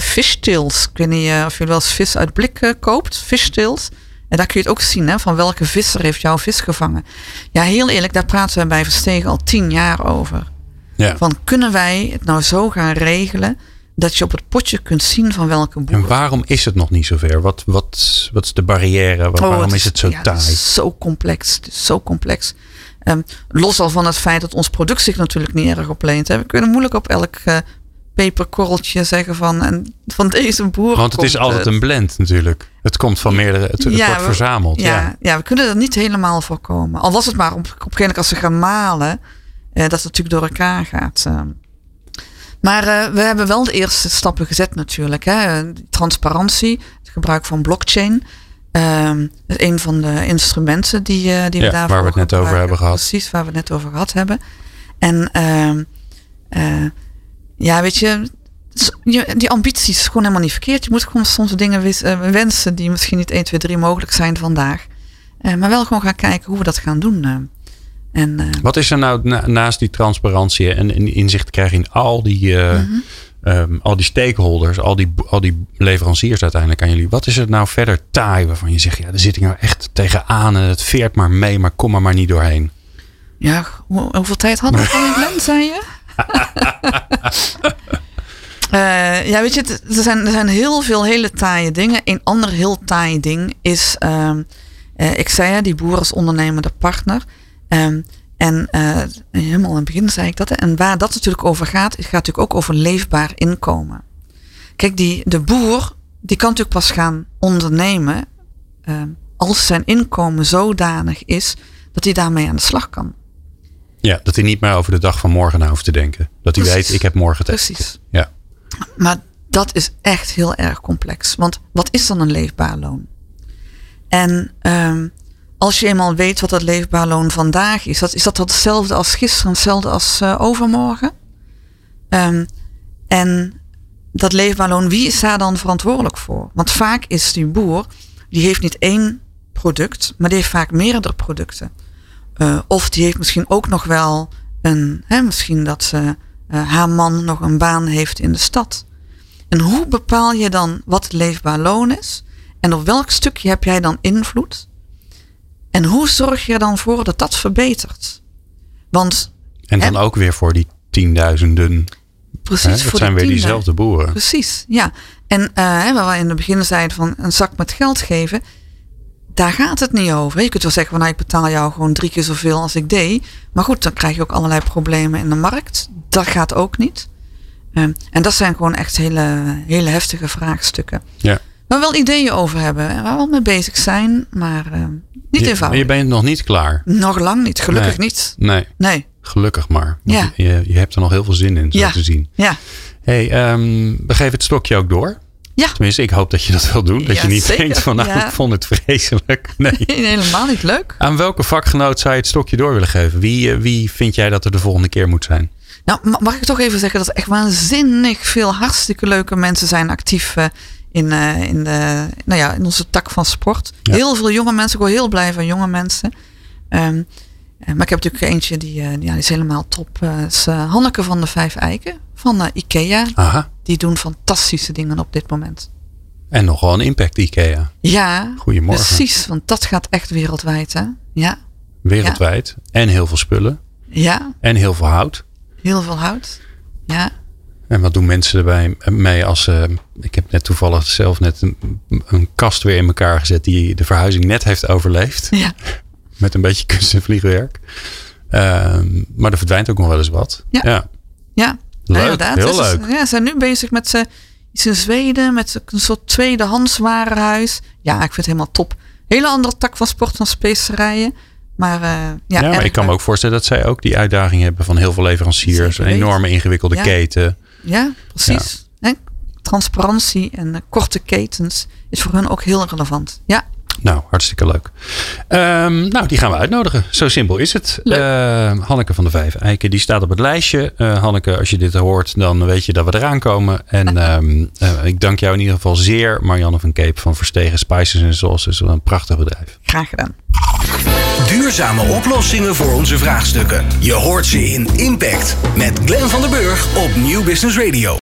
[SPEAKER 3] fishtails. Ik weet niet eh, of je wel eens vis uit blik eh, koopt. Fishtails. En daar kun je het ook zien, hè, van welke visser heeft jouw vis gevangen. Ja, heel eerlijk, daar praten we bij Verstegen al tien jaar over.
[SPEAKER 1] Ja.
[SPEAKER 3] Van kunnen wij het nou zo gaan regelen dat je op het potje kunt zien van welke boer.
[SPEAKER 1] En waarom is het nog niet zover? Wat, wat, wat is de barrière? Waar-
[SPEAKER 3] Oh,
[SPEAKER 1] waarom is het zo
[SPEAKER 3] ja, het
[SPEAKER 1] taai?
[SPEAKER 3] is zo complex. Het is zo complex. Ehm, los al van het feit dat ons product zich natuurlijk niet erg opleent. Hè. We kunnen moeilijk op elk eh, peperkorreltje zeggen van, en van deze boer.
[SPEAKER 1] Want het is altijd
[SPEAKER 3] het.
[SPEAKER 1] een blend natuurlijk. Het komt van meerdere, het, het
[SPEAKER 3] Ja,
[SPEAKER 1] wordt
[SPEAKER 3] we-
[SPEAKER 1] verzameld. Ja.
[SPEAKER 3] Ja, ja. we kunnen dat niet helemaal voorkomen. Al was het maar op, op een gegeven moment als ze gaan malen, eh, dat het natuurlijk door elkaar gaat. eh. Maar eh, we hebben wel de eerste stappen gezet natuurlijk. Hè. Transparantie, het gebruik van blockchain. Ehm, dat is een van de instrumenten die, eh, die we
[SPEAKER 1] Ja,
[SPEAKER 3] daarvoor
[SPEAKER 1] waar we het net over hebben gehad.
[SPEAKER 3] Precies, waar we het net over gehad hebben. En ehm, eh, ja, weet je, die ambities is gewoon helemaal niet verkeerd. Je moet gewoon soms dingen eh, wensen die misschien niet 1, 2, 3 mogelijk zijn vandaag. Eh, maar wel gewoon gaan kijken hoe we dat gaan doen. eh. En
[SPEAKER 1] Wat is er nou na- naast die transparantie en, inzicht krijgen in al die,
[SPEAKER 3] Mhm.
[SPEAKER 1] ehm, al die stakeholders, al die, al die leveranciers uiteindelijk aan jullie. Wat is er nou verder taai waarvan je zegt, ja, daar zit ik nou echt tegenaan en het veert maar mee, maar kom er maar niet doorheen.
[SPEAKER 3] ja, hoe- hoeveel tijd hadden we van Glenn, zei je? Eh, ja, weet je, er zijn, er zijn heel veel hele taaie dingen. Een ander heel taai ding is, ehm, eh, ik zei ja, die boer als ondernemende partner. Ehm, en eh, helemaal in het begin zei ik dat. En waar dat natuurlijk over gaat, gaat natuurlijk ook over leefbaar inkomen. Kijk, die, de boer, die kan natuurlijk pas gaan ondernemen ehm, als zijn inkomen zodanig is dat hij daarmee aan de slag kan.
[SPEAKER 1] Ja, dat hij niet meer over de dag van morgen na hoeft te denken. Dat hij
[SPEAKER 3] Precies.
[SPEAKER 1] weet, ik heb morgen eten.
[SPEAKER 3] Precies.
[SPEAKER 1] Ja.
[SPEAKER 3] Maar dat is echt heel erg complex. Want wat is dan een leefbaar loon? En um, als je eenmaal weet wat dat leefbaar loon vandaag is, dat, is dat hetzelfde als gisteren, hetzelfde als uh, overmorgen? Um, en dat leefbaar loon, wie is daar dan verantwoordelijk voor? Want vaak is die boer, die heeft niet één product, maar die heeft vaak meerdere producten. Uh, of die heeft misschien ook nog wel een, hè, misschien dat ze, uh, haar man nog een baan heeft in de stad. En hoe bepaal je dan wat het leefbaar loon is? En op welk stukje heb jij dan invloed? En hoe zorg je er dan voor dat dat verbetert? Want.
[SPEAKER 1] En dan ook weer voor die tienduizenden.
[SPEAKER 3] Precies.
[SPEAKER 1] Hè, dat
[SPEAKER 3] voor
[SPEAKER 1] zijn weer diezelfde boeren.
[SPEAKER 3] Precies, ja. En uh, waar we in het begin zeiden van een zak met geld geven. Daar gaat het niet over. Je kunt wel zeggen van nou, ik betaal jou gewoon drie keer zoveel als ik deed. Maar goed, dan krijg je ook allerlei problemen in de markt. Dat gaat ook niet. Um, en dat zijn gewoon echt hele, hele heftige vraagstukken.
[SPEAKER 1] Ja.
[SPEAKER 3] Waar we wel ideeën over hebben. Waar we wel mee bezig zijn. Maar uh, niet
[SPEAKER 1] je,
[SPEAKER 3] eenvoudig.
[SPEAKER 1] Je bent nog niet klaar.
[SPEAKER 3] Nog lang niet. Gelukkig
[SPEAKER 1] nee.
[SPEAKER 3] niet.
[SPEAKER 1] Nee.
[SPEAKER 3] Nee.
[SPEAKER 1] Gelukkig maar.
[SPEAKER 3] Ja.
[SPEAKER 1] Je, je hebt er nog heel veel zin in, zo
[SPEAKER 3] ja.
[SPEAKER 1] te zien.
[SPEAKER 3] Ja.
[SPEAKER 1] hey, um, we geven het stokje ook door.
[SPEAKER 3] Ja.
[SPEAKER 1] Tenminste, ik hoop dat je dat wil doen. Dat
[SPEAKER 3] Ja,
[SPEAKER 1] je niet
[SPEAKER 3] zeker.
[SPEAKER 1] denkt van, nou,
[SPEAKER 3] Ja.
[SPEAKER 1] ik vond het vreselijk. Nee.
[SPEAKER 3] Helemaal niet leuk.
[SPEAKER 1] Aan welke vakgenoot zou je het stokje door willen geven? Wie, uh, wie vind jij dat er de volgende keer moet zijn?
[SPEAKER 3] Nou, ma- mag ik toch even zeggen dat er echt waanzinnig veel hartstikke leuke mensen zijn actief uh, in, uh, in, de, nou ja, in onze tak van sport.
[SPEAKER 1] Ja.
[SPEAKER 3] Heel veel jonge mensen. Ik word heel blij van jonge mensen. Um, maar ik heb natuurlijk eentje die, uh, ja, die is helemaal top. Uh, is Hanneke van de Vijf Eiken van IKEA.
[SPEAKER 1] Aha.
[SPEAKER 3] Die doen fantastische dingen op dit moment.
[SPEAKER 1] En nogal een impact IKEA.
[SPEAKER 3] Ja,
[SPEAKER 1] Goedemorgen.
[SPEAKER 3] precies. Want dat gaat echt wereldwijd. Hè? Ja.
[SPEAKER 1] Wereldwijd. Ja. En heel veel spullen.
[SPEAKER 3] Ja.
[SPEAKER 1] En heel veel hout.
[SPEAKER 3] Heel veel hout. Ja.
[SPEAKER 1] En wat doen mensen erbij mee als ze. Uh, ik heb net toevallig zelf net een, een, kast weer in elkaar gezet die de verhuizing net heeft overleefd.
[SPEAKER 3] Ja.
[SPEAKER 1] Met een beetje kunst en vliegwerk. Uh, maar er verdwijnt ook nog wel eens wat.
[SPEAKER 3] Ja.
[SPEAKER 1] Ja.
[SPEAKER 3] ja.
[SPEAKER 1] Leuk.
[SPEAKER 3] inderdaad.
[SPEAKER 1] Heel
[SPEAKER 3] dus,
[SPEAKER 1] leuk.
[SPEAKER 3] Ja, ze zijn nu bezig met ze, iets in Zweden. Met een soort tweedehands warenhuis. Ja, ik vind het helemaal top. Hele andere tak van sport dan specerijen. Maar, uh, ja,
[SPEAKER 1] ja, maar ik kan me ook voorstellen dat zij ook die uitdaging hebben van heel veel leveranciers. Een enorme ingewikkelde
[SPEAKER 3] ja.
[SPEAKER 1] keten.
[SPEAKER 3] Ja, precies. Ja. Transparantie en uh, korte ketens is voor hun ook heel relevant. Ja.
[SPEAKER 1] Nou, hartstikke leuk. Um, nou, die gaan we uitnodigen. Zo simpel is het. Uh, Hanneke van de Vijf Eiken, die staat op het lijstje. Uh, Hanneke, als je dit hoort, dan weet je dat we eraan komen. En um, uh, ik dank jou in ieder geval zeer, Marianne van Keep van Verstegen Spices en Sauces. Een prachtig bedrijf.
[SPEAKER 3] Graag gedaan.
[SPEAKER 2] Duurzame oplossingen voor onze vraagstukken. Je hoort ze in Impact met Glenn van der Burg op Nieuw Business Radio.